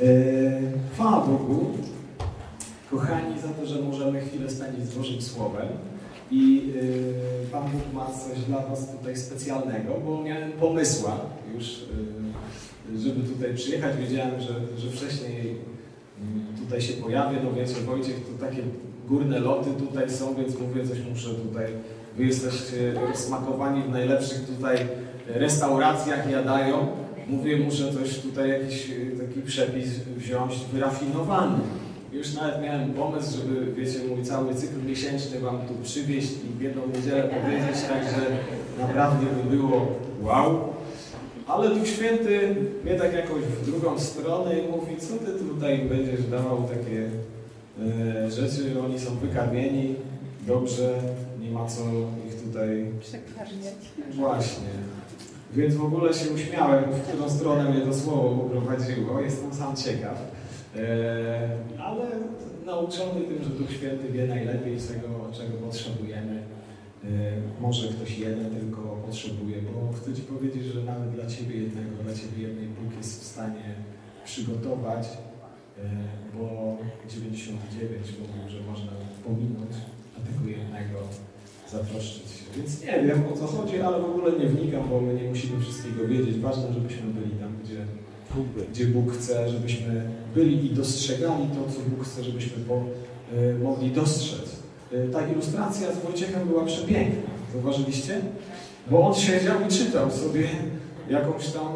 E, chwała Bogu, kochani, za to, że możemy chwilę spędzić z Bożym Słowem. I e, Pan Bóg ma coś dla Was tutaj specjalnego, bo miałem pomysła już, e, żeby tutaj przyjechać. Wiedziałem, że, że wcześniej mm, tutaj się pojawię. No wiecie, Wojciech, to takie górne loty tutaj są, więc mówię, coś muszę tutaj. Wy jesteście smakowani w najlepszych tutaj restauracjach jadają. Mówię, muszę coś tutaj, jakiś taki przepis wziąć wyrafinowany. Już nawet miałem pomysł, żeby, wiecie, mój cały cykl miesięczny Wam tu przywieźć i w jedną niedzielę powiedzieć, także naprawdę by było wow. Ale Duch Święty mnie tak jakoś w drugą stronę i mówi, co Ty tutaj będziesz dawał takie e, rzeczy, oni są wykarmieni, dobrze, nie ma co ich tutaj... Przekarmiać. Właśnie. Więc w ogóle się uśmiałem, w którą stronę mnie to słowo poprowadziło. Jestem sam ciekaw. E, ale nauczony tym, że Duch Święty wie najlepiej, czego, czego potrzebujemy. E, może ktoś jeden tylko potrzebuje, bo chcę Ci powiedzieć, że nawet dla Ciebie jednego, dla Ciebie jednej Bóg jest w stanie przygotować, e, bo 99 mówił, że można pominąć, a tego jednego zatroszczyć się. Więc nie wiem o co chodzi, ale w ogóle nie wnikam, bo my nie musimy wszystkiego wiedzieć. Ważne, żebyśmy byli tam, gdzie, gdzie Bóg chce, żebyśmy byli i dostrzegali to, co Bóg chce, żebyśmy po, y, mogli dostrzec. Y, ta ilustracja z Wojciechem była przepiękna. Zauważyliście? Bo on siedział i czytał sobie jakąś tam,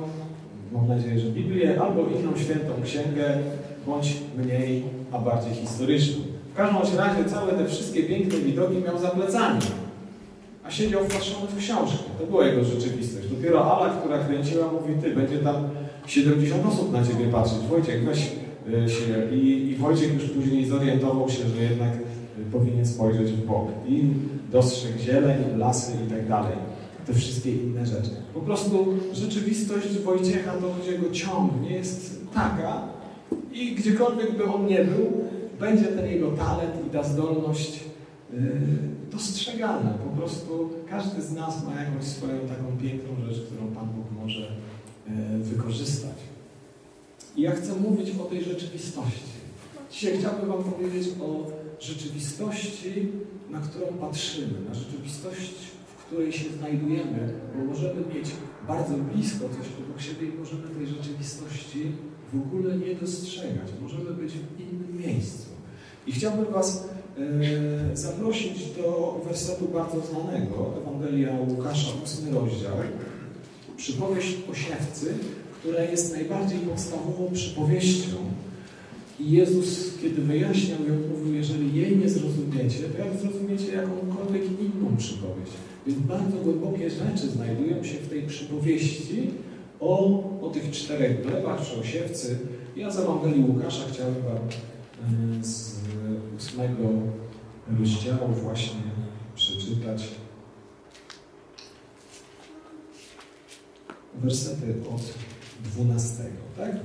mam nadzieję, że Biblię, albo inną świętą księgę, bądź mniej, a bardziej historyczną. W każdym razie całe te wszystkie piękne widoki miał za plecami a siedział wpatrzony w książkę. To była jego rzeczywistość. Dopiero Ala, która kręciła, mówi, ty, będzie tam 70 osób na ciebie patrzeć. Wojciech, weź y, się. I, I Wojciech już później zorientował się, że jednak y, powinien spojrzeć w bok. I dostrzegł zieleń, lasy i tak dalej. Te wszystkie inne rzeczy. Po prostu rzeczywistość Wojciecha to, gdzie go ciągnie, jest taka i gdziekolwiek by on nie był, będzie ten jego talent i ta zdolność yy, dostrzegane. Po prostu każdy z nas ma jakąś swoją taką piękną rzecz, którą Pan Bóg może e, wykorzystać. I ja chcę mówić o tej rzeczywistości. Dzisiaj chciałbym Wam powiedzieć o rzeczywistości, na którą patrzymy, na rzeczywistość, w której się znajdujemy, bo możemy mieć bardzo blisko coś obok siebie i możemy tej rzeczywistości w ogóle nie dostrzegać. Możemy być w innym miejscu. I chciałbym Was zaprosić do wersetu bardzo znanego, Ewangelia Łukasza, 8 rozdział, przypowieść o siewcy, która jest najbardziej podstawową przypowieścią. I Jezus, kiedy wyjaśniał ją, mówił, jeżeli jej nie zrozumiecie, to jak zrozumiecie jakąkolwiek inną przypowieść? Więc bardzo głębokie rzeczy znajdują się w tej przypowieści o, o tych czterech glebach, czy o siewcy. Ja z Ewangelii Łukasza chciałem Wam e, ósmego rozdziału właśnie przeczytać wersety od dwunastego, tak?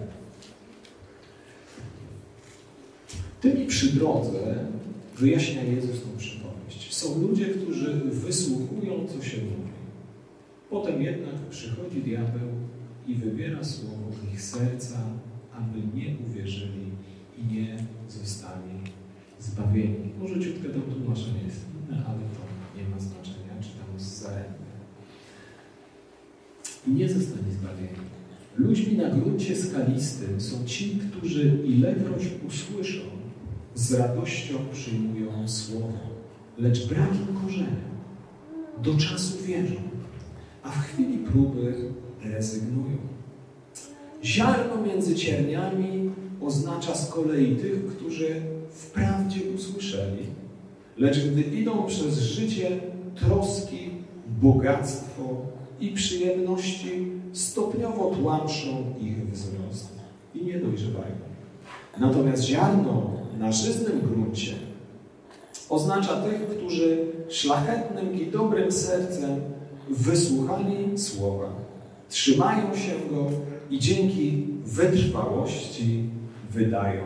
Tymi przy drodze wyjaśnia Jezus tą przypowieść. Są ludzie, którzy wysłuchują, co się mówi. Potem jednak przychodzi diabeł i wybiera słowo ich serca, aby nie uwierzyli i nie zostali zbawieni. Może ciutkę tam tłumaczenie jest inne, ale to nie ma znaczenia, czy tam z. I nie zostanie zbawieni. Ludźmi na gruncie skalistym są ci, którzy ilekroć usłyszą, z radością przyjmują słowo, lecz brak im korzenia. Do czasu wierzą, a w chwili próby rezygnują. Ziarno między cierniami oznacza z kolei tych, którzy wprawdzie usłyszeli, lecz gdy idą przez życie troski, bogactwo i przyjemności, stopniowo tłamszą ich wzrost i nie dojrzewają. Natomiast ziarno na żyznym gruncie oznacza tych, którzy szlachetnym i dobrym sercem wysłuchali słowa, trzymają się go i dzięki wytrwałości wydają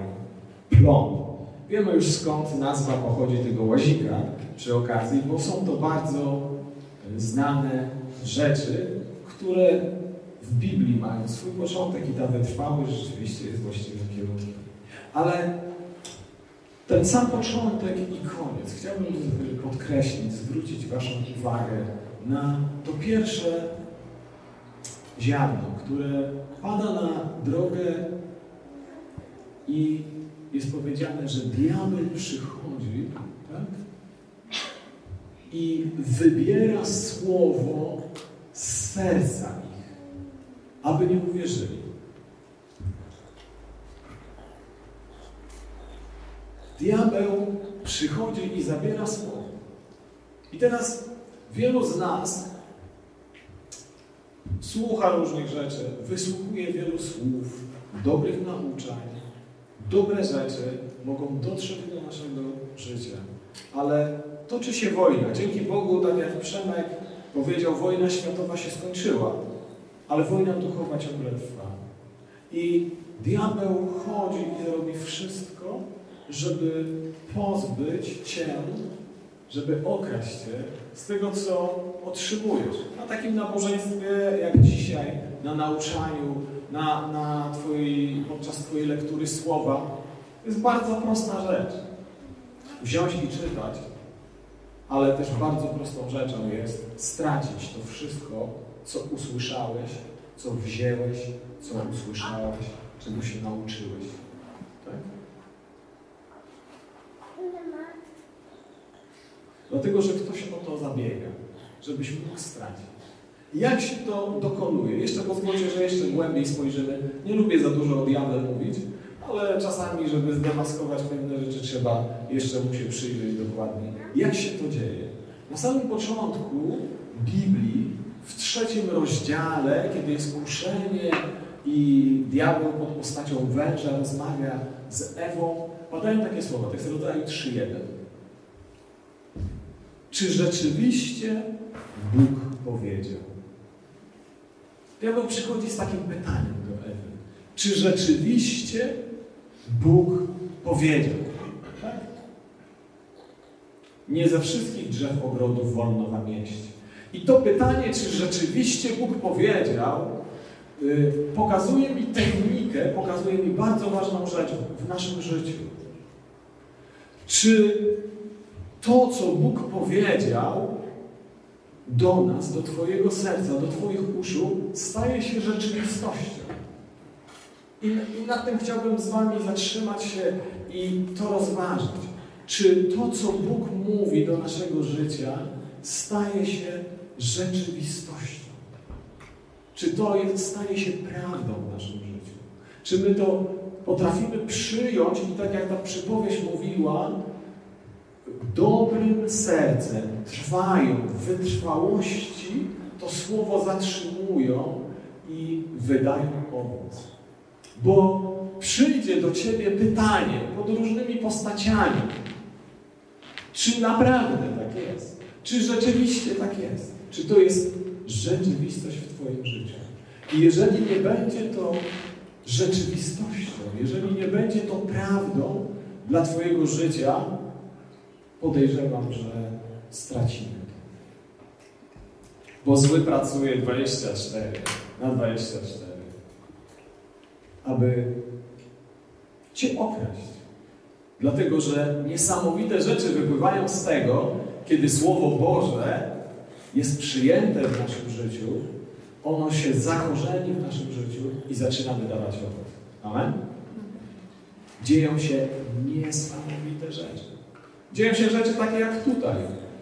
plon. Wiemy już skąd nazwa pochodzi tego łazika przy okazji, bo są to bardzo znane rzeczy, które w Biblii mają swój początek i ta wytrwałość rzeczywiście jest właściwym kierunkiem. Ale ten sam początek i koniec chciałbym podkreślić, zwrócić Waszą uwagę na to pierwsze ziarno, które pada na drogę i jest powiedziane, że diabeł przychodzi tak? i wybiera słowo z serca ich, aby nie uwierzyli. Diabeł przychodzi i zabiera słowo. I teraz wielu z nas słucha różnych rzeczy, wysłuchuje wielu słów, dobrych nauczań, dobre rzeczy mogą dotrzeć do naszego życia. Ale toczy się wojna. Dzięki Bogu, tak jak Przemek powiedział, wojna światowa się skończyła, ale wojna duchowa ciągle trwa. I diabeł chodzi i robi wszystko, żeby pozbyć Cię, żeby okraść Cię z tego, co otrzymujesz. Na takim nabożeństwie jak dzisiaj, na nauczaniu, na, na twojej, podczas Twojej lektury słowa, jest bardzo prosta rzecz. Wziąć i czytać, ale też bardzo prostą rzeczą jest stracić to wszystko, co usłyszałeś, co wzięłeś, co usłyszałeś, czego się nauczyłeś. Tak? Dlatego, że ktoś o to zabiega, żebyś mógł stracić. Jak się to dokonuje? Jeszcze pozwólcie, że jeszcze głębiej spojrzymy. Nie lubię za dużo o diable mówić, ale czasami, żeby zdemaskować pewne rzeczy, trzeba jeszcze mu się przyjrzeć dokładnie. Jak się to dzieje? Na samym początku Biblii, w trzecim rozdziale, kiedy jest kuszenie i diabeł pod postacią węża rozmawia z Ewą, padają takie słowa, to rodzaju 3.1. Czy rzeczywiście Bóg powiedział? Diabeł przychodzi z takim pytaniem do Ewy. Czy rzeczywiście Bóg powiedział? Tak? Nie ze wszystkich drzew ogrodów wolno wam jeść. I to pytanie, czy rzeczywiście Bóg powiedział, yy, pokazuje mi technikę, pokazuje mi bardzo ważną rzecz w naszym życiu. Czy to, co Bóg powiedział, do nas, do Twojego serca, do Twoich uszu, staje się rzeczywistością. I, I nad tym chciałbym z Wami zatrzymać się i to rozważyć. Czy to, co Bóg mówi do naszego życia, staje się rzeczywistością? Czy to jest, staje się prawdą w naszym życiu? Czy my to potrafimy przyjąć i tak jak ta przypowieść mówiła, dobrym sercem trwają w wytrwałości, to słowo zatrzymują i wydają owoc. Bo przyjdzie do Ciebie pytanie pod różnymi postaciami. Czy naprawdę tak jest? Czy rzeczywiście tak jest? Czy to jest rzeczywistość w Twoim życiu? I jeżeli nie będzie to rzeczywistością, jeżeli nie będzie to prawdą dla Twojego życia, podejrzewam, że stracimy to. Bo zły pracuje 24 na 24, aby Cię okraść. Dlatego, że niesamowite rzeczy wypływają z tego, kiedy Słowo Boże jest przyjęte w naszym życiu, ono się zakorzeni w naszym życiu i zaczyna wydawać owoc. Amen? Dzieją się niesamowite rzeczy. Dzieją się rzeczy takie jak tutaj.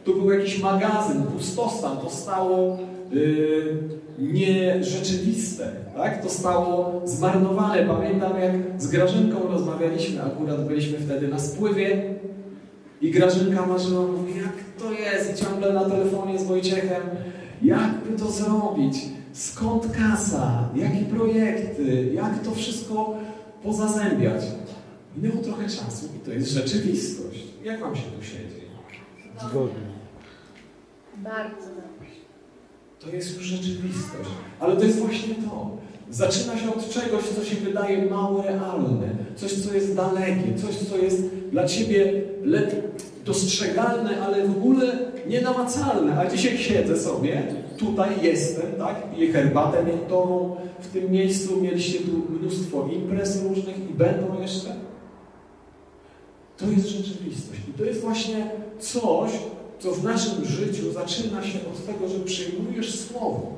Tu był jakiś magazyn, pustostan, to stało yy, nierzeczywiste, tak? To stało zmarnowane. Pamiętam, jak z Grażynką rozmawialiśmy, akurat byliśmy wtedy na spływie i Grażynka marzyła, mówi, jak to jest? I ciągle na telefonie z Wojciechem, jakby to zrobić? Skąd kasa? Jakie projekty? Jak to wszystko pozazębiać? Minęło trochę czasu i to jest rzeczywistość. Jak Wam się tu siedzi? Zgodnie. Bardzo dobrze. To jest już rzeczywistość. Ale to jest właśnie to. Zaczyna się od czegoś, co się wydaje mało realne, coś, co jest dalekie, coś, co jest dla Ciebie dostrzegalne, ale w ogóle nienamacalne. A dzisiaj siedzę sobie tutaj jestem, tak? Piję herbatę miętową. W tym miejscu mieliście tu mnóstwo imprez różnych i będą jeszcze. To jest rzeczywistość. I to jest właśnie coś, co w naszym życiu zaczyna się od tego, że przyjmujesz Słowo.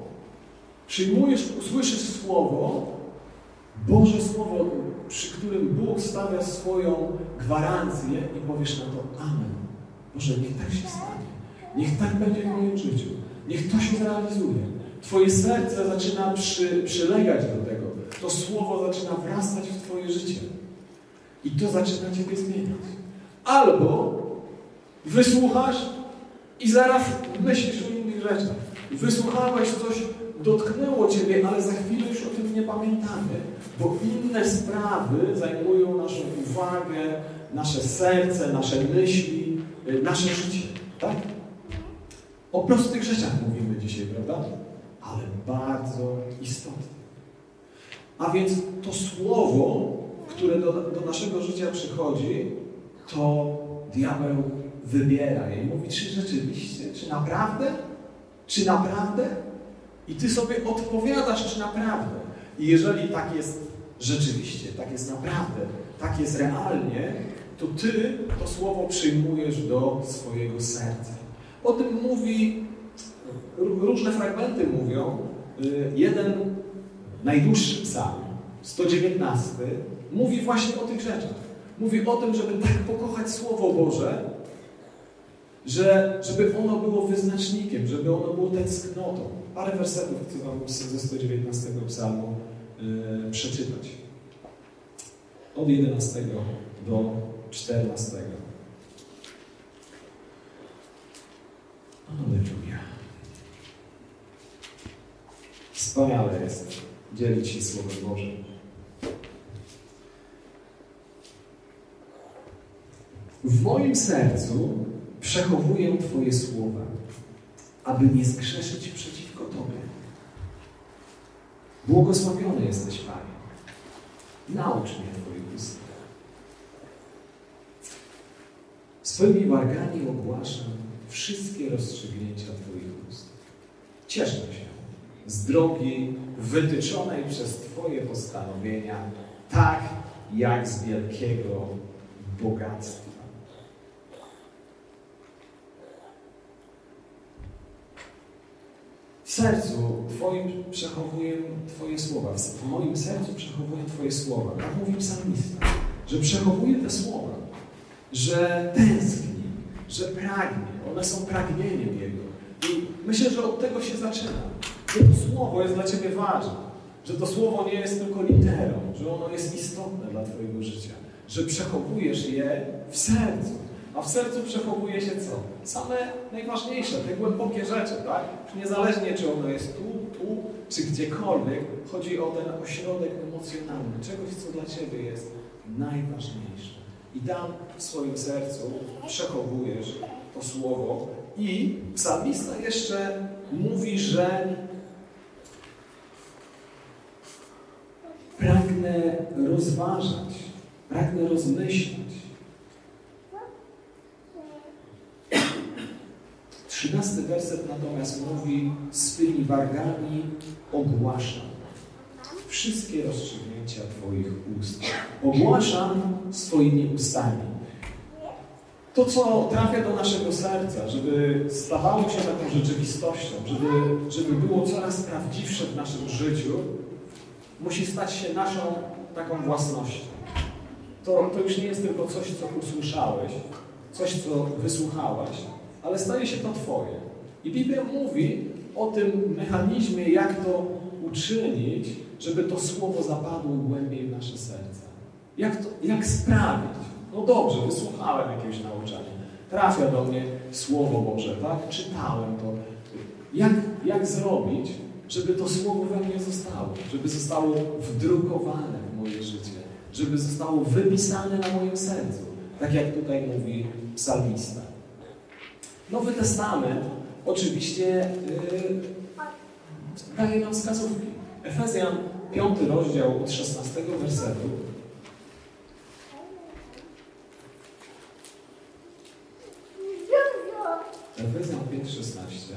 Przyjmujesz, usłyszysz Słowo, Boże Słowo, przy którym Bóg stawia swoją gwarancję i powiesz na to Amen. Boże, niech tak się stanie. Niech tak będzie w moim życiu. Niech to się zrealizuje. Twoje serce zaczyna przy, przylegać do tego. To Słowo zaczyna wrastać w Twoje życie. I to zaczyna Ciebie zmieniać. Albo wysłuchasz i zaraz myślisz o innych rzeczach. Wysłuchałeś coś, dotknęło Ciebie, ale za chwilę już o tym nie pamiętamy, bo inne sprawy zajmują naszą uwagę, nasze serce, nasze myśli, y, nasze życie. Tak? O prostych rzeczach mówimy dzisiaj, prawda? Ale bardzo istotnych. A więc to słowo, które do, do naszego życia przychodzi, to diabeł wybiera je i mówi, czy rzeczywiście, czy naprawdę? Czy naprawdę? I ty sobie odpowiadasz, czy naprawdę. I jeżeli tak jest rzeczywiście, tak jest naprawdę, tak jest realnie, to ty to słowo przyjmujesz do swojego serca. O tym mówi, różne fragmenty mówią. Y, jeden najdłuższy psalm, 119, mówi właśnie o tych rzeczach. Mówi o tym, żeby tak pokochać Słowo Boże, że, żeby ono było wyznacznikiem, żeby ono było tęsknotą. Parę wersetów chcę Wam ze 119 psalmu yy, przeczytać. Od 11 do 14. Aleluja. Wspaniale jest dzielić się Słowem Bożym. W moim sercu przechowuję Twoje słowa, aby nie zgrzeszyć przeciwko Tobie. Błogosławiony jesteś, Panie. Naucz mnie Twoich ust. Swoimi wargami ogłaszam wszystkie rozstrzygnięcia Twoich ust. Cieszę się z drogi wytyczonej przez Twoje postanowienia, tak jak z wielkiego bogactwa. W sercu Twoim przechowuję Twoje słowa. W moim sercu przechowuję Twoje słowa. Tak mówi psalmista, że przechowuje te słowa, że tęskni, że pragnie. One są pragnieniem Jego. I myślę, że od tego się zaczyna. Że to słowo jest dla Ciebie ważne. Że to słowo nie jest tylko literą, że ono jest istotne dla Twojego życia. Że przechowujesz je w sercu. A w sercu przechowuje się co? Same najważniejsze, te głębokie rzeczy, tak? Niezależnie, czy ono jest tu, tu, czy gdziekolwiek, chodzi o ten ośrodek emocjonalny, czegoś, co dla Ciebie jest najważniejsze. I tam w swoim sercu przechowujesz to słowo. I psalmista jeszcze mówi, że pragnę rozważać, pragnę rozmyślać. Trzynasty werset natomiast mówi swymi wargami ogłaszam wszystkie rozstrzygnięcia Twoich ust. Ogłaszam swoimi ustami. To, co trafia do naszego serca, żeby stawało się taką rzeczywistością, żeby, żeby było coraz prawdziwsze w naszym życiu, musi stać się naszą taką własnością. To, to już nie jest tylko coś, co usłyszałeś, coś, co wysłuchałeś, ale staje się to Twoje. I Biblia mówi o tym mechanizmie, jak to uczynić, żeby to słowo zapadło głębiej w nasze serca. Jak, to, jak sprawić? No dobrze, wysłuchałem jakiegoś nauczania. Trafia do mnie Słowo Boże, tak? Czytałem to. Jak, jak zrobić, żeby to Słowo we mnie zostało? Żeby zostało wdrukowane w moje życie? Żeby zostało wypisane na moim sercu? Tak jak tutaj mówi psalmista. Nowy Testament oczywiście yy, daje nam wskazówki. Efezjan 5 rozdział od 16 wersetu. Efezjan 5, 16.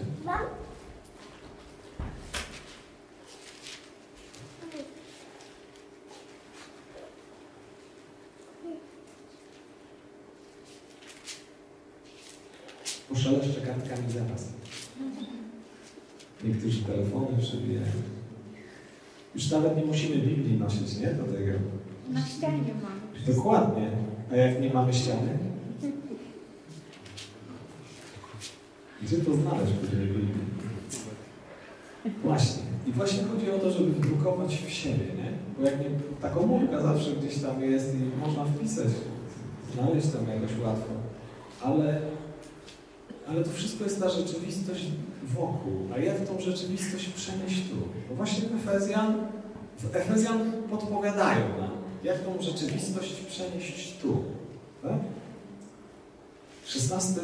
Niektórzy telefony przebijają. Już nawet nie musimy Biblii nosić, nie? Do tego. Na ścianie mam. Dokładnie. A jak nie mamy ściany? Gdzie to znaleźć w Biblii? Właśnie. I właśnie chodzi o to, żeby wdrukować w siebie, nie? Bo jak nie, ta komórka zawsze gdzieś tam jest i można wpisać, znaleźć tam jakoś łatwo. Ale, ale to wszystko jest ta rzeczywistość wokół. A jak tą rzeczywistość przenieść tu? Bo właśnie Efezjan, Efezjan podpowiadają nam, jak tą rzeczywistość przenieść tu. Tak? 16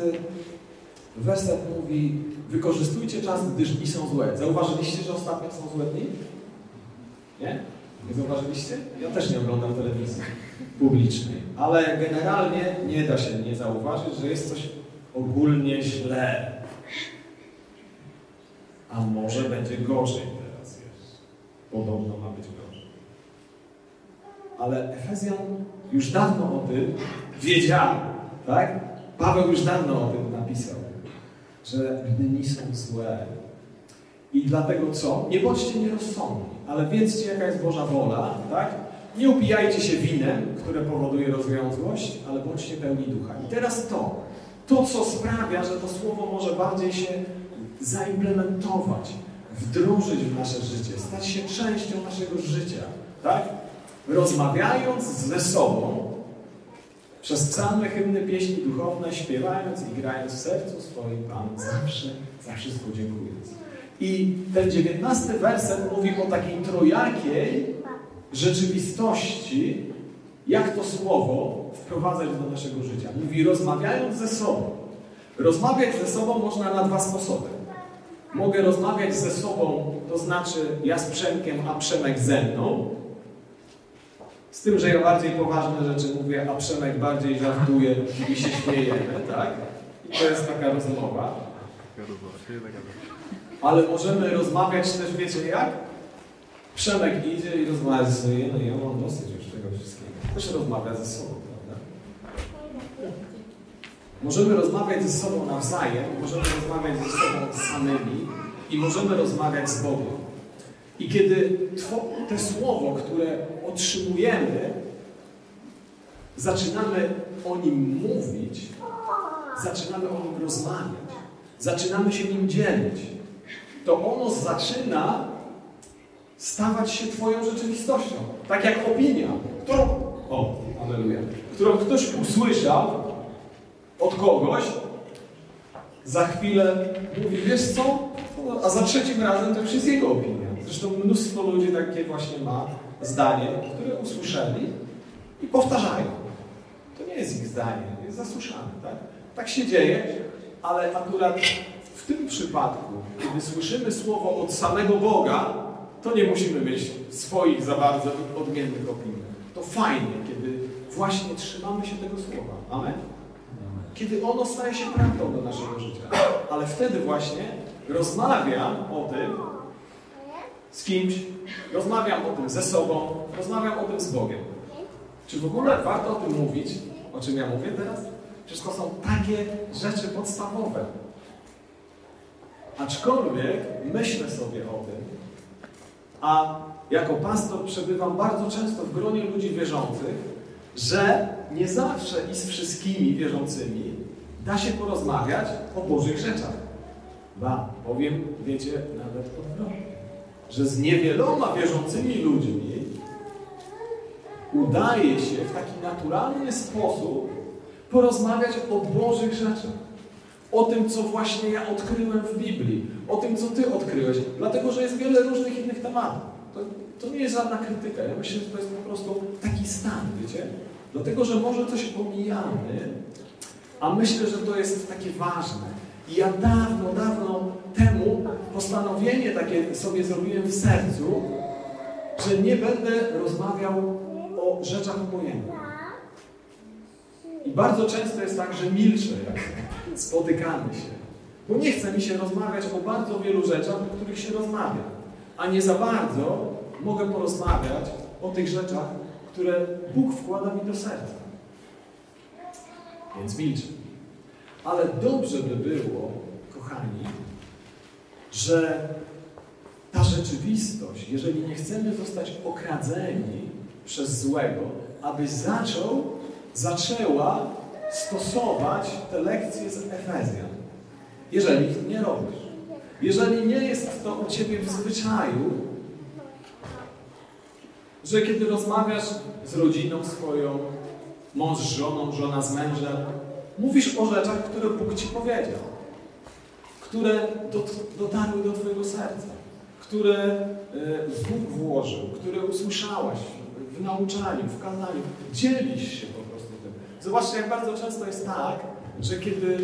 werset mówi wykorzystujcie czas, gdyż dni są złe. Zauważyliście, że ostatnio są złe dni? Nie? Nie zauważyliście? Ja też nie oglądam telewizji publicznej, ale generalnie nie da się nie zauważyć, że jest coś ogólnie źle. A może będzie gorzej teraz jeszcze. Podobno ma być gorzej. Ale Efezjan już dawno o tym wiedział, tak? Paweł już dawno o tym napisał, że dni są złe. I dlatego co? Nie bądźcie nierozsądni, ale wiedzcie, jaka jest Boża wola, tak? Nie upijajcie się winem, które powoduje rozwiązłość, ale bądźcie pełni ducha. I teraz to, to co sprawia, że to słowo może bardziej się zaimplementować, wdrożyć w nasze życie, stać się częścią naszego życia, tak? Rozmawiając ze sobą, przez psalmy, hymny, pieśni duchowne, śpiewając i grając w sercu swoim Pan, zawsze za wszystko dziękując. I ten dziewiętnasty werset mówi o takiej trojakiej rzeczywistości, jak to słowo wprowadzać do naszego życia. Mówi rozmawiając ze sobą. Rozmawiać ze sobą można na dwa sposoby. Mogę rozmawiać ze sobą, to znaczy ja z Przemkiem, a Przemek ze mną. Z tym, że ja bardziej poważne rzeczy mówię, a Przemek bardziej żartuje i się śmiejemy, tak? I to jest taka rozmowa. Ale możemy rozmawiać też, wiecie jak? Przemek idzie i rozmawia sobą. No ja mam dosyć już tego wszystkiego. Też rozmawia ze sobą? Możemy rozmawiać ze sobą nawzajem, możemy rozmawiać ze sobą samymi i możemy rozmawiać z Bogiem. I kiedy te słowo, które otrzymujemy, zaczynamy o nim mówić, zaczynamy o nim rozmawiać, zaczynamy się nim dzielić, to ono zaczyna stawać się Twoją rzeczywistością. Tak jak opinia, którą, o, aleluja, którą ktoś usłyszał od kogoś, za chwilę mówi, wiesz co, a za trzecim razem to już jest jego opinia. Zresztą mnóstwo ludzi takie właśnie ma zdanie, które usłyszeli i powtarzają. To nie jest ich zdanie, jest zasłyszane, tak? Tak się dzieje, ale akurat w tym przypadku, kiedy słyszymy słowo od samego Boga, to nie musimy mieć swoich za bardzo odmiennych opinii. To fajnie, kiedy właśnie trzymamy się tego słowa. Amen? Kiedy ono staje się prawdą do naszego życia. Ale wtedy właśnie rozmawiam o tym z kimś, rozmawiam o tym ze sobą, rozmawiam o tym z Bogiem. Czy w ogóle warto o tym mówić, o czym ja mówię teraz? Przecież to są takie rzeczy podstawowe. Aczkolwiek myślę sobie o tym, a jako pastor przebywam bardzo często w gronie ludzi wierzących, że nie zawsze i z wszystkimi wierzącymi da się porozmawiać o Bożych rzeczach. Ba, powiem, wiecie, nawet odwrotnie, że z niewieloma wierzącymi ludźmi udaje się w taki naturalny sposób porozmawiać o Bożych rzeczach. O tym, co właśnie ja odkryłem w Biblii. O tym, co Ty odkryłeś. Dlatego, że jest wiele różnych innych tematów. To, to nie jest żadna krytyka. Ja myślę, że to jest po prostu taki stan, wiecie? Dlatego, że może coś pomijamy, a myślę, że to jest takie ważne. I ja dawno, dawno temu postanowienie takie sobie zrobiłem w sercu, że nie będę rozmawiał o rzeczach obojętnych. I bardzo często jest tak, że milczę, jak spotykamy się. Bo nie chce mi się rozmawiać o bardzo wielu rzeczach, o których się rozmawia. A nie za bardzo mogę porozmawiać o tych rzeczach, które Bóg wkłada mi do serca. Więc milczę. Ale dobrze by było, kochani, że ta rzeczywistość, jeżeli nie chcemy zostać okradzeni przez złego, abyś zaczął, zaczęła stosować te lekcje z Efezjan. Jeżeli ich nie robisz. Jeżeli nie jest to u Ciebie w zwyczaju, że kiedy rozmawiasz z rodziną swoją, mąż z żoną, żona z mężem, mówisz o rzeczach, które Bóg Ci powiedział, które dot, dotarły do Twojego serca, które e, Bóg włożył, które usłyszałaś w nauczaniu, w kazaniu. Dzielisz się po prostu tym. Zobaczcie, jak bardzo często jest tak, że kiedy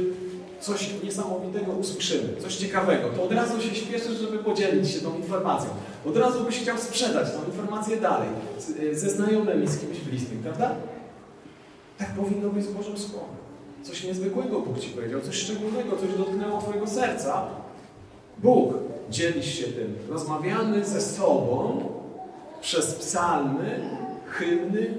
coś niesamowitego usłyszymy, coś ciekawego, to od razu się śpieszysz, żeby podzielić się tą informacją. Od razu byś chciał sprzedać tą informację dalej, z, ze znajomymi, z kimś bliskim, prawda? Tak powinno być z Bożym Słowem. Coś niezwykłego Bóg Ci powiedział, coś szczególnego, coś dotknęło Twojego serca. Bóg, dzielisz się tym. Rozmawiamy ze sobą przez psalmy, hymny,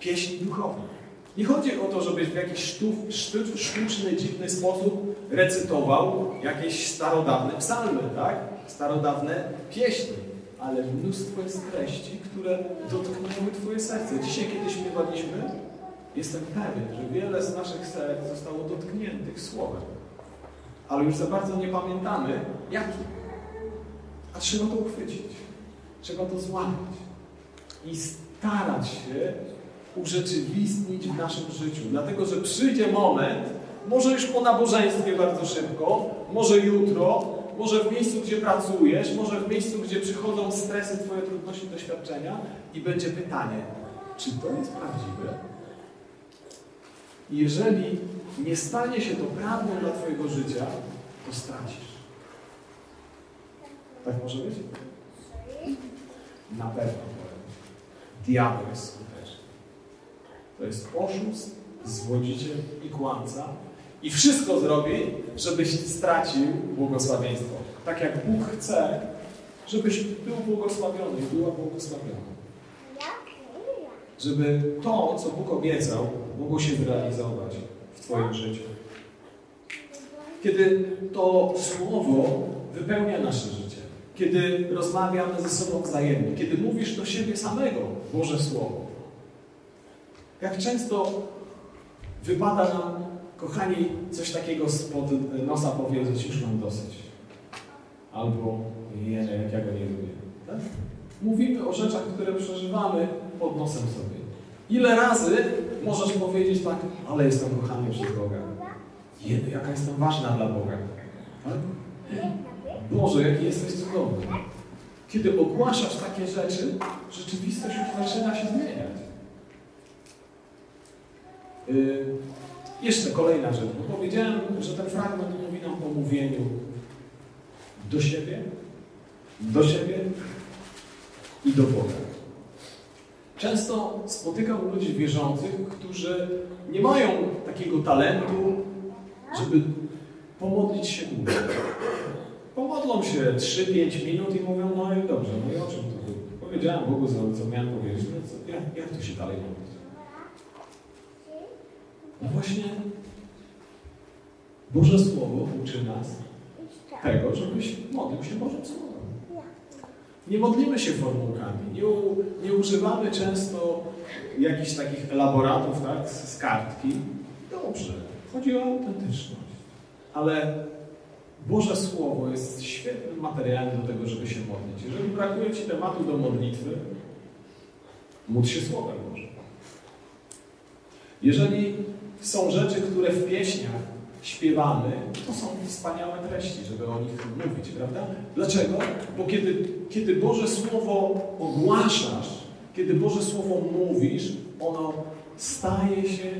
pieśni duchowe. Nie chodzi o to, żebyś w jakiś sztuk, sztuk, sztuczny, dziwny sposób recytował jakieś starodawne psalmy, tak? Starodawne pieśni. Ale mnóstwo jest treści, które dotknęły Twoje serce. Dzisiaj, kiedy śpiewaliśmy, jestem pewien, że wiele z naszych serc zostało dotkniętych słowem. Ale już za bardzo nie pamiętamy, jaki. A trzeba to uchwycić. Trzeba to złamać. I starać się urzeczywistnić w naszym życiu. Dlatego, że przyjdzie moment, może już po nabożeństwie bardzo szybko, może jutro, może w miejscu, gdzie pracujesz, może w miejscu, gdzie przychodzą stresy, Twoje trudności, doświadczenia i będzie pytanie, czy to jest prawdziwe? Jeżeli nie stanie się to prawdą dla Twojego życia, to stracisz. Tak może być? Na pewno. Diabeł jest skuteczny. To jest oszust, zwodziciel i kłamca. I wszystko zrobi, żebyś stracił błogosławieństwo. Tak jak Bóg chce, żebyś był błogosławiony i była błogosławiona. Żeby to, co Bóg obiecał, mogło się zrealizować w Twoim życiu. Kiedy to Słowo wypełnia nasze życie, kiedy rozmawiamy ze sobą wzajemnie, kiedy mówisz do siebie samego Boże Słowo. Jak często wypada nam, kochani, coś takiego spod nosa powiedzieć, już mam dosyć. Albo, nie, jak ja go nie lubię. Tak? Mówimy o rzeczach, które przeżywamy pod nosem sobie. Ile razy możesz powiedzieć tak, ale jestem kochany przez Boga. Jedy, jaka jestem ważna dla Boga. Tak? Boże, jaki jesteś cudowny. Kiedy ogłaszasz takie rzeczy, rzeczywistość już zaczyna się zmieniać. Yy, jeszcze kolejna rzecz. Bo powiedziałem, że ten fragment mówi nam o mówieniu do siebie, do siebie i do Boga. Często spotykam ludzi wierzących, którzy nie mają takiego talentu, żeby pomodlić się długo. Pomodlą się 3-5 minut i mówią, no i dobrze, no i o czym to było? Powiedziałem Bogu, co miałem powiedzieć, no co, jak, jak to się dalej modlić? No właśnie Boże Słowo uczy nas tego, żebyś modlił się Bożym Słowem. Nie modlimy się formułkami, nie, u, nie używamy często jakichś takich elaboratów tak, z, z kartki. Dobrze, chodzi o autentyczność. Ale Boże Słowo jest świetnym materiałem do tego, żeby się modlić. Jeżeli brakuje Ci tematu do modlitwy, módl się Słowem Bożym. Jeżeli są rzeczy, które w pieśniach śpiewamy, to są wspaniałe treści, żeby o nich mówić, prawda? Dlaczego? Bo kiedy, kiedy Boże Słowo ogłaszasz, kiedy Boże Słowo mówisz, ono staje się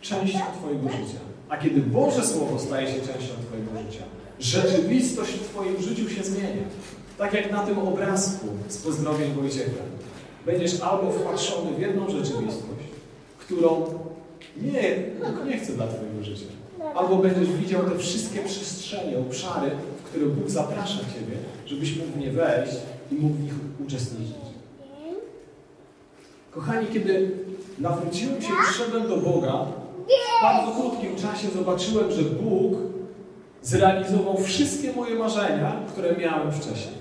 częścią Twojego życia. A kiedy Boże Słowo staje się częścią Twojego życia, rzeczywistość w Twoim życiu się zmienia. Tak jak na tym obrazku z pozdrowień Wojciecha. Będziesz albo wpatrzony w jedną rzeczywistość, którą nie, nie chce dla Twojego życia. Albo będziesz widział te wszystkie przestrzenie, obszary, w które Bóg zaprasza Ciebie, żebyś mógł w nie wejść i mógł w nich uczestniczyć. Kochani, kiedy nawróciłem się i do Boga, w bardzo krótkim czasie zobaczyłem, że Bóg zrealizował wszystkie moje marzenia, które miałem wcześniej.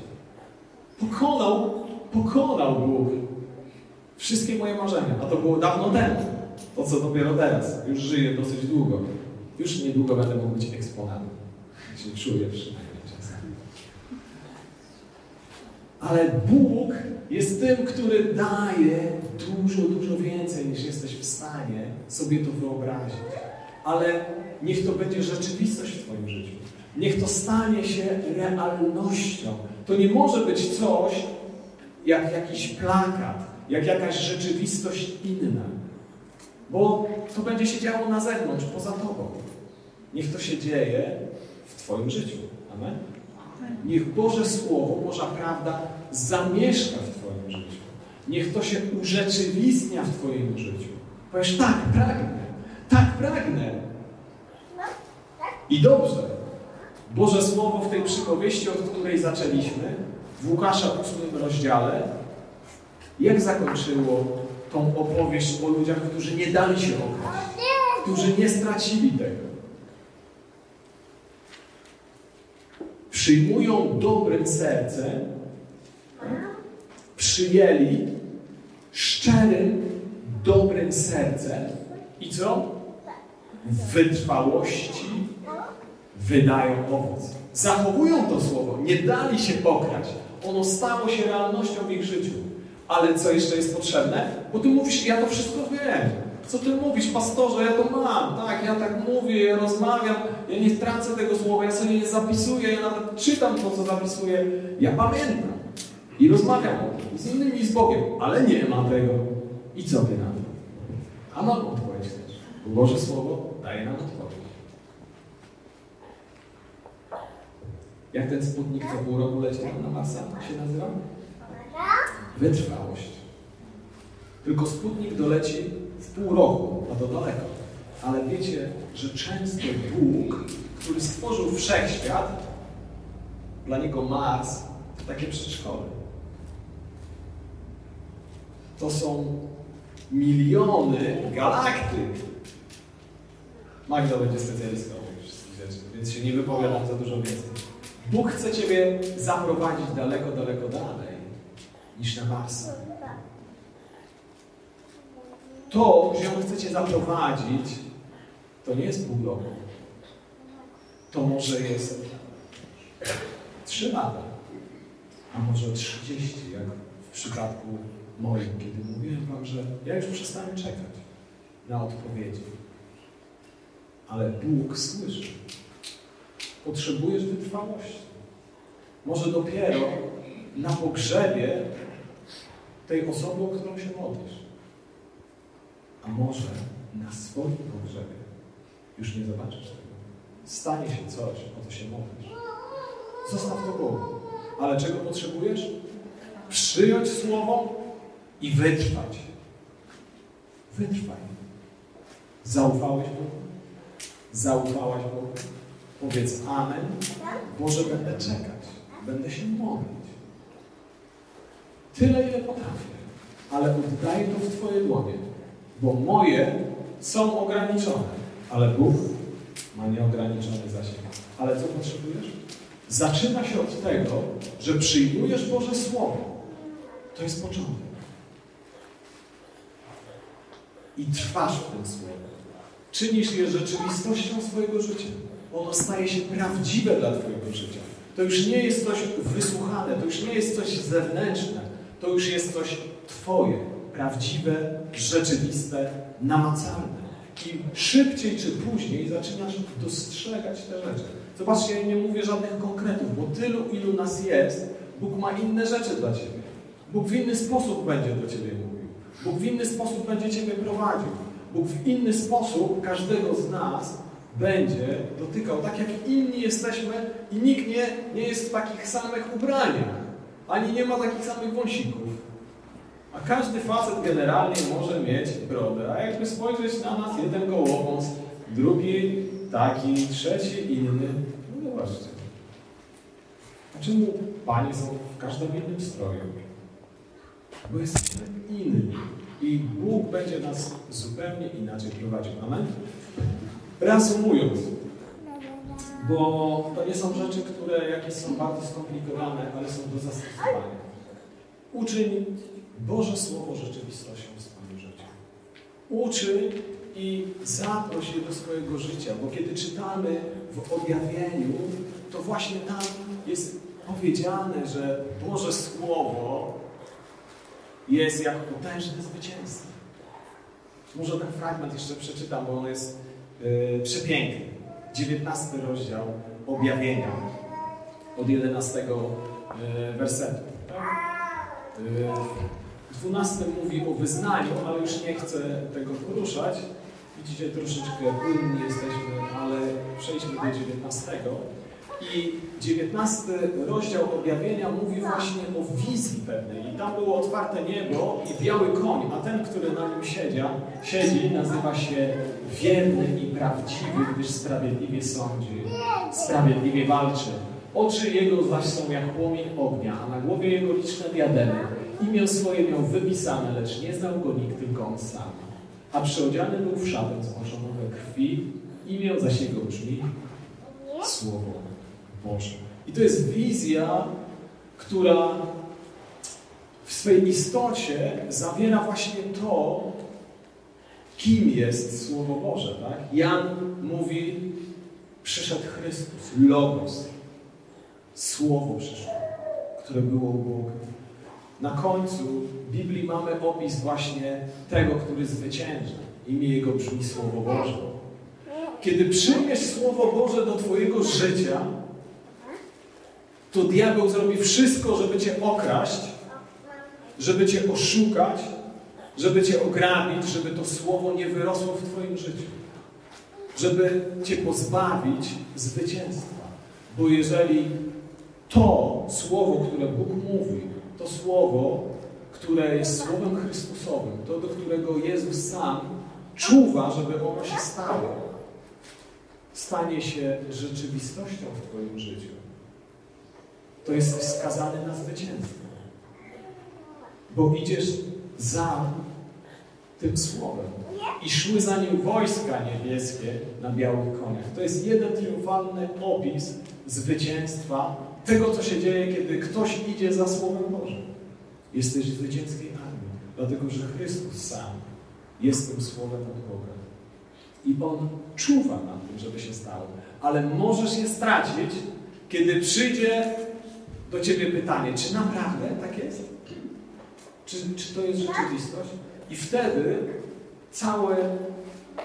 Pokonał, pokonał Bóg wszystkie moje marzenia. A to było dawno temu. To co dopiero teraz. Już żyję dosyć długo. Już niedługo będę mógł być eksponatem. Się czuję przynajmniej czasami. Ale Bóg jest tym, który daje dużo, dużo więcej niż jesteś w stanie sobie to wyobrazić. Ale niech to będzie rzeczywistość w Twoim życiu. Niech to stanie się realnością. To nie może być coś jak jakiś plakat, jak jakaś rzeczywistość inna. Bo to będzie się działo na zewnątrz, poza Tobą. Niech to się dzieje w Twoim życiu. Amen? Niech Boże Słowo, Boża prawda zamieszka w Twoim życiu. Niech to się urzeczywistnia w Twoim życiu. Powiesz, tak, pragnę. Tak, pragnę. I dobrze. Boże Słowo w tej przypowieści, od której zaczęliśmy, w Łukasza 8 rozdziale, jak zakończyło tą opowieść o ludziach, którzy nie dali się okraść, którzy nie stracili tego. Przyjmują dobrym sercem, przyjęli szczerym, dobrym sercem i co? W wytrwałości wydają owoc. Zachowują to słowo, nie dali się okraść. Ono stało się realnością w ich życiu. Ale co jeszcze jest potrzebne? Bo ty mówisz, ja to wszystko wiem. Co ty mówisz, pastorze, ja to mam, tak, ja tak mówię, ja rozmawiam, ja nie tracę tego słowa, ja sobie nie zapisuję, ja nawet czytam to, co zapisuję. Ja pamiętam i rozmawiam o tym z innymi i z Bogiem, ale nie ma tego. I co ty na to? A mam odpowiedź też, bo Boże Słowo daje nam odpowiedź. Jak ten sputnik co pół roku leciał na Marsa się nazywa? Wytrwałość. Tylko sputnik doleci w pół roku, a to daleko. Ale wiecie, że często Bóg, który stworzył wszechświat, dla niego Mars to takie przedszkole. To są miliony galaktyk. Magda będzie specjalistką więc się nie wypowiadam za dużo więcej. Bóg chce Ciebie zaprowadzić daleko, daleko dalej niż na Marsa. To, gdzie On chce Cię zaprowadzić, to nie jest pół roku. To może jest trzy lata, a może 30, jak w przypadku moim, kiedy mówiłem Wam, że ja już przestałem czekać na odpowiedzi. Ale Bóg słyszy. Potrzebujesz wytrwałości. Może dopiero na pogrzebie tej osoby, o którą się modlisz. A może na swoim pogrzebie już nie zobaczysz tego. Stanie się coś, o co się modlisz. Zostaw to Bogu. Ale czego potrzebujesz? Przyjąć Słowo i wytrwać. Wytrwaj. Zaufałeś Bogu? Zaufałaś Bogu? Powiedz Amen. Boże, będę czekać. Będę się modlić. Tyle, ile potrafię. Ale oddaję to w Twoje dłonie. Bo moje są ograniczone. Ale Bóg ma nieograniczony zasięg. Ale co potrzebujesz? Zaczyna się od tego, że przyjmujesz Boże Słowo. To jest początek. I trwasz w tym Słowie. Czynisz je rzeczywistością swojego życia. Ono staje się prawdziwe dla Twojego życia. To już nie jest coś wysłuchane, to już nie jest coś zewnętrzne, to już jest coś Twoje, prawdziwe, rzeczywiste, namacalne. I szybciej czy później zaczynasz dostrzegać te rzeczy. Zobaczcie, ja nie mówię żadnych konkretów, bo tylu, ilu nas jest, Bóg ma inne rzeczy dla Ciebie. Bóg w inny sposób będzie do Ciebie mówił. Bóg w inny sposób będzie Ciebie prowadził. Bóg w inny sposób każdego z nas będzie dotykał, tak jak inni jesteśmy i nikt nie, nie jest w takich samych ubraniach, ani nie ma takich samych wąsików. A każdy facet generalnie może mieć brodę, a jakby spojrzeć na nas, jeden gołowąs, drugi taki, trzeci inny, no zobaczcie. A czemu panie są w każdym innym stroju? Bo jesteśmy inni. I Bóg będzie nas zupełnie inaczej prowadził. Amen? Reasumując, bo to nie są rzeczy, które jakieś są bardzo skomplikowane, ale są do zastosowania. Uczyń Boże Słowo rzeczywistością w swoim życiu. Uczyń i zaproś je do swojego życia, bo kiedy czytamy w objawieniu, to właśnie tam jest powiedziane, że Boże Słowo jest jak potężne zwycięstwo. Może ten fragment jeszcze przeczytam, bo on jest yy, przepiękny. 19 rozdział objawienia od 11 yy, wersetu. Yy, 12 mówi o wyznaniu, ale już nie chcę tego poruszać. Widzicie, troszeczkę płynni jesteśmy, ale przejdźmy do 19. I 19 rozdział objawienia mówi właśnie o wizji pewnej. I tam było otwarte niebo i biały koń, a ten, który na nim siedzia, siedzi, nazywa się wierny i prawdziwy, gdyż sprawiedliwie sądzi, sprawiedliwie walczy. Oczy jego zaś są jak płomień ognia, a na głowie jego liczne diademy. Imię swoje miał wypisane, lecz nie znał go nikt, tylko on sam. A przyodziany był w szatę zmożoną we krwi, imię zaś jego brzmi Słowo Boże. I to jest wizja, która w swej istocie zawiera właśnie to, kim jest Słowo Boże. Tak? Jan mówi, przyszedł Chrystus, Logos, Słowo przyszło, które było u Boga. Na końcu Biblii mamy opis właśnie tego, który zwycięża. Imię Jego brzmi Słowo Boże. Kiedy przyjmiesz Słowo Boże do Twojego życia, to diabeł zrobi wszystko, żeby Cię okraść, żeby Cię oszukać, żeby Cię ograbić, żeby to Słowo nie wyrosło w Twoim życiu. Żeby Cię pozbawić zwycięstwa. Bo jeżeli to Słowo, które Bóg mówi, Słowo, które jest Słowem Chrystusowym, to do którego Jezus sam czuwa, żeby ono się stało, stanie się rzeczywistością w Twoim życiu, to jesteś skazany na zwycięstwo. Bo idziesz za tym Słowem. I szły za nim wojska niebieskie na białych koniach. To jest jeden triumfalny opis zwycięstwa tego, co się dzieje, kiedy ktoś idzie za Słowem Bożym. Jesteś w zwycięskiej armii, dlatego że Chrystus sam jest tym Słowem od Boga. I On czuwa na tym, żeby się stało. Ale możesz je stracić, kiedy przyjdzie do Ciebie pytanie, czy naprawdę tak jest? Czy, czy to jest rzeczywistość? I wtedy całe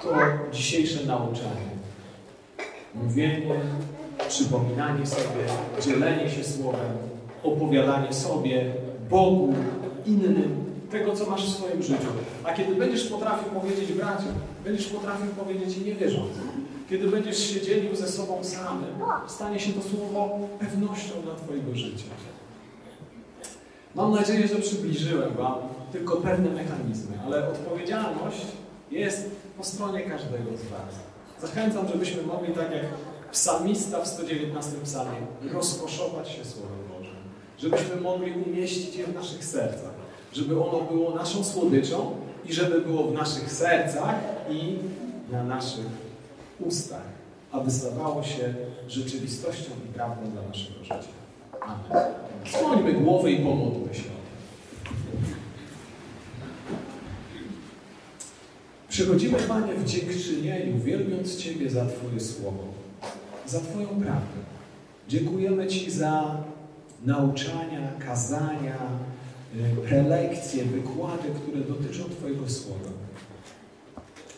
to dzisiejsze nauczanie, mówienie, przypominanie sobie, dzielenie się słowem, opowiadanie sobie, Bogu, innym, tego, co masz w swoim życiu. A kiedy będziesz potrafił powiedzieć braciom, będziesz potrafił powiedzieć i niewierzącym, kiedy będziesz się dzielił ze sobą samym, stanie się to słowo pewnością dla Twojego życia. Mam nadzieję, że przybliżyłem Wam tylko pewne mechanizmy, ale odpowiedzialność jest po stronie każdego z Was. Zachęcam, żebyśmy mogli, tak jak psalmista w 119 psalmie, rozkoszować się Słowem Bożym. Żebyśmy mogli umieścić je w naszych sercach. Żeby ono było naszą słodyczą i żeby było w naszych sercach i na naszych ustach, aby stawało się rzeczywistością i prawdą dla naszego życia. Amen. Skłońmy głowę i pomódlmy się. Przychodzimy, Panie, w dziękczynieniu, wielbiąc Ciebie za Twoje słowo, za Twoją prawdę. Dziękujemy Ci za nauczania, kazania, y, prelekcje, wykłady, które dotyczą Twojego słowa.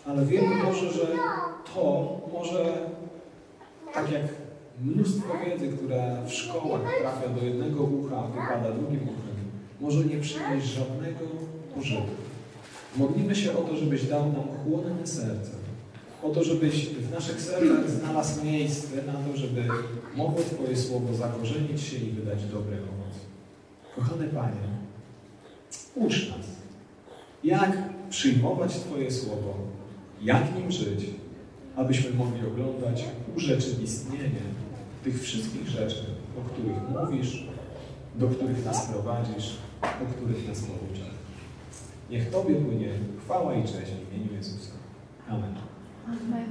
Ale wiemy może, że to może, tak jak mnóstwo wiedzy, która w szkołach trafia do jednego ucha, a wypada drugim uchem, może nie przynieść żadnego pożytku. Modlimy się o to, żebyś dał nam chłonne serce. O to, żebyś w naszych sercach znalazł miejsce na to, żeby mogło Twoje słowo zakorzenić się i wydać dobre owoce. Kochany Panie, ucz nas, jak przyjmować Twoje słowo, jak nim żyć, abyśmy mogli oglądać urzeczywistnienie tych wszystkich rzeczy, o których mówisz, do których nas prowadzisz, o których nas pouczasz. Niech Tobie płynie chwała i cześć w imieniu Jezusa. 嗯没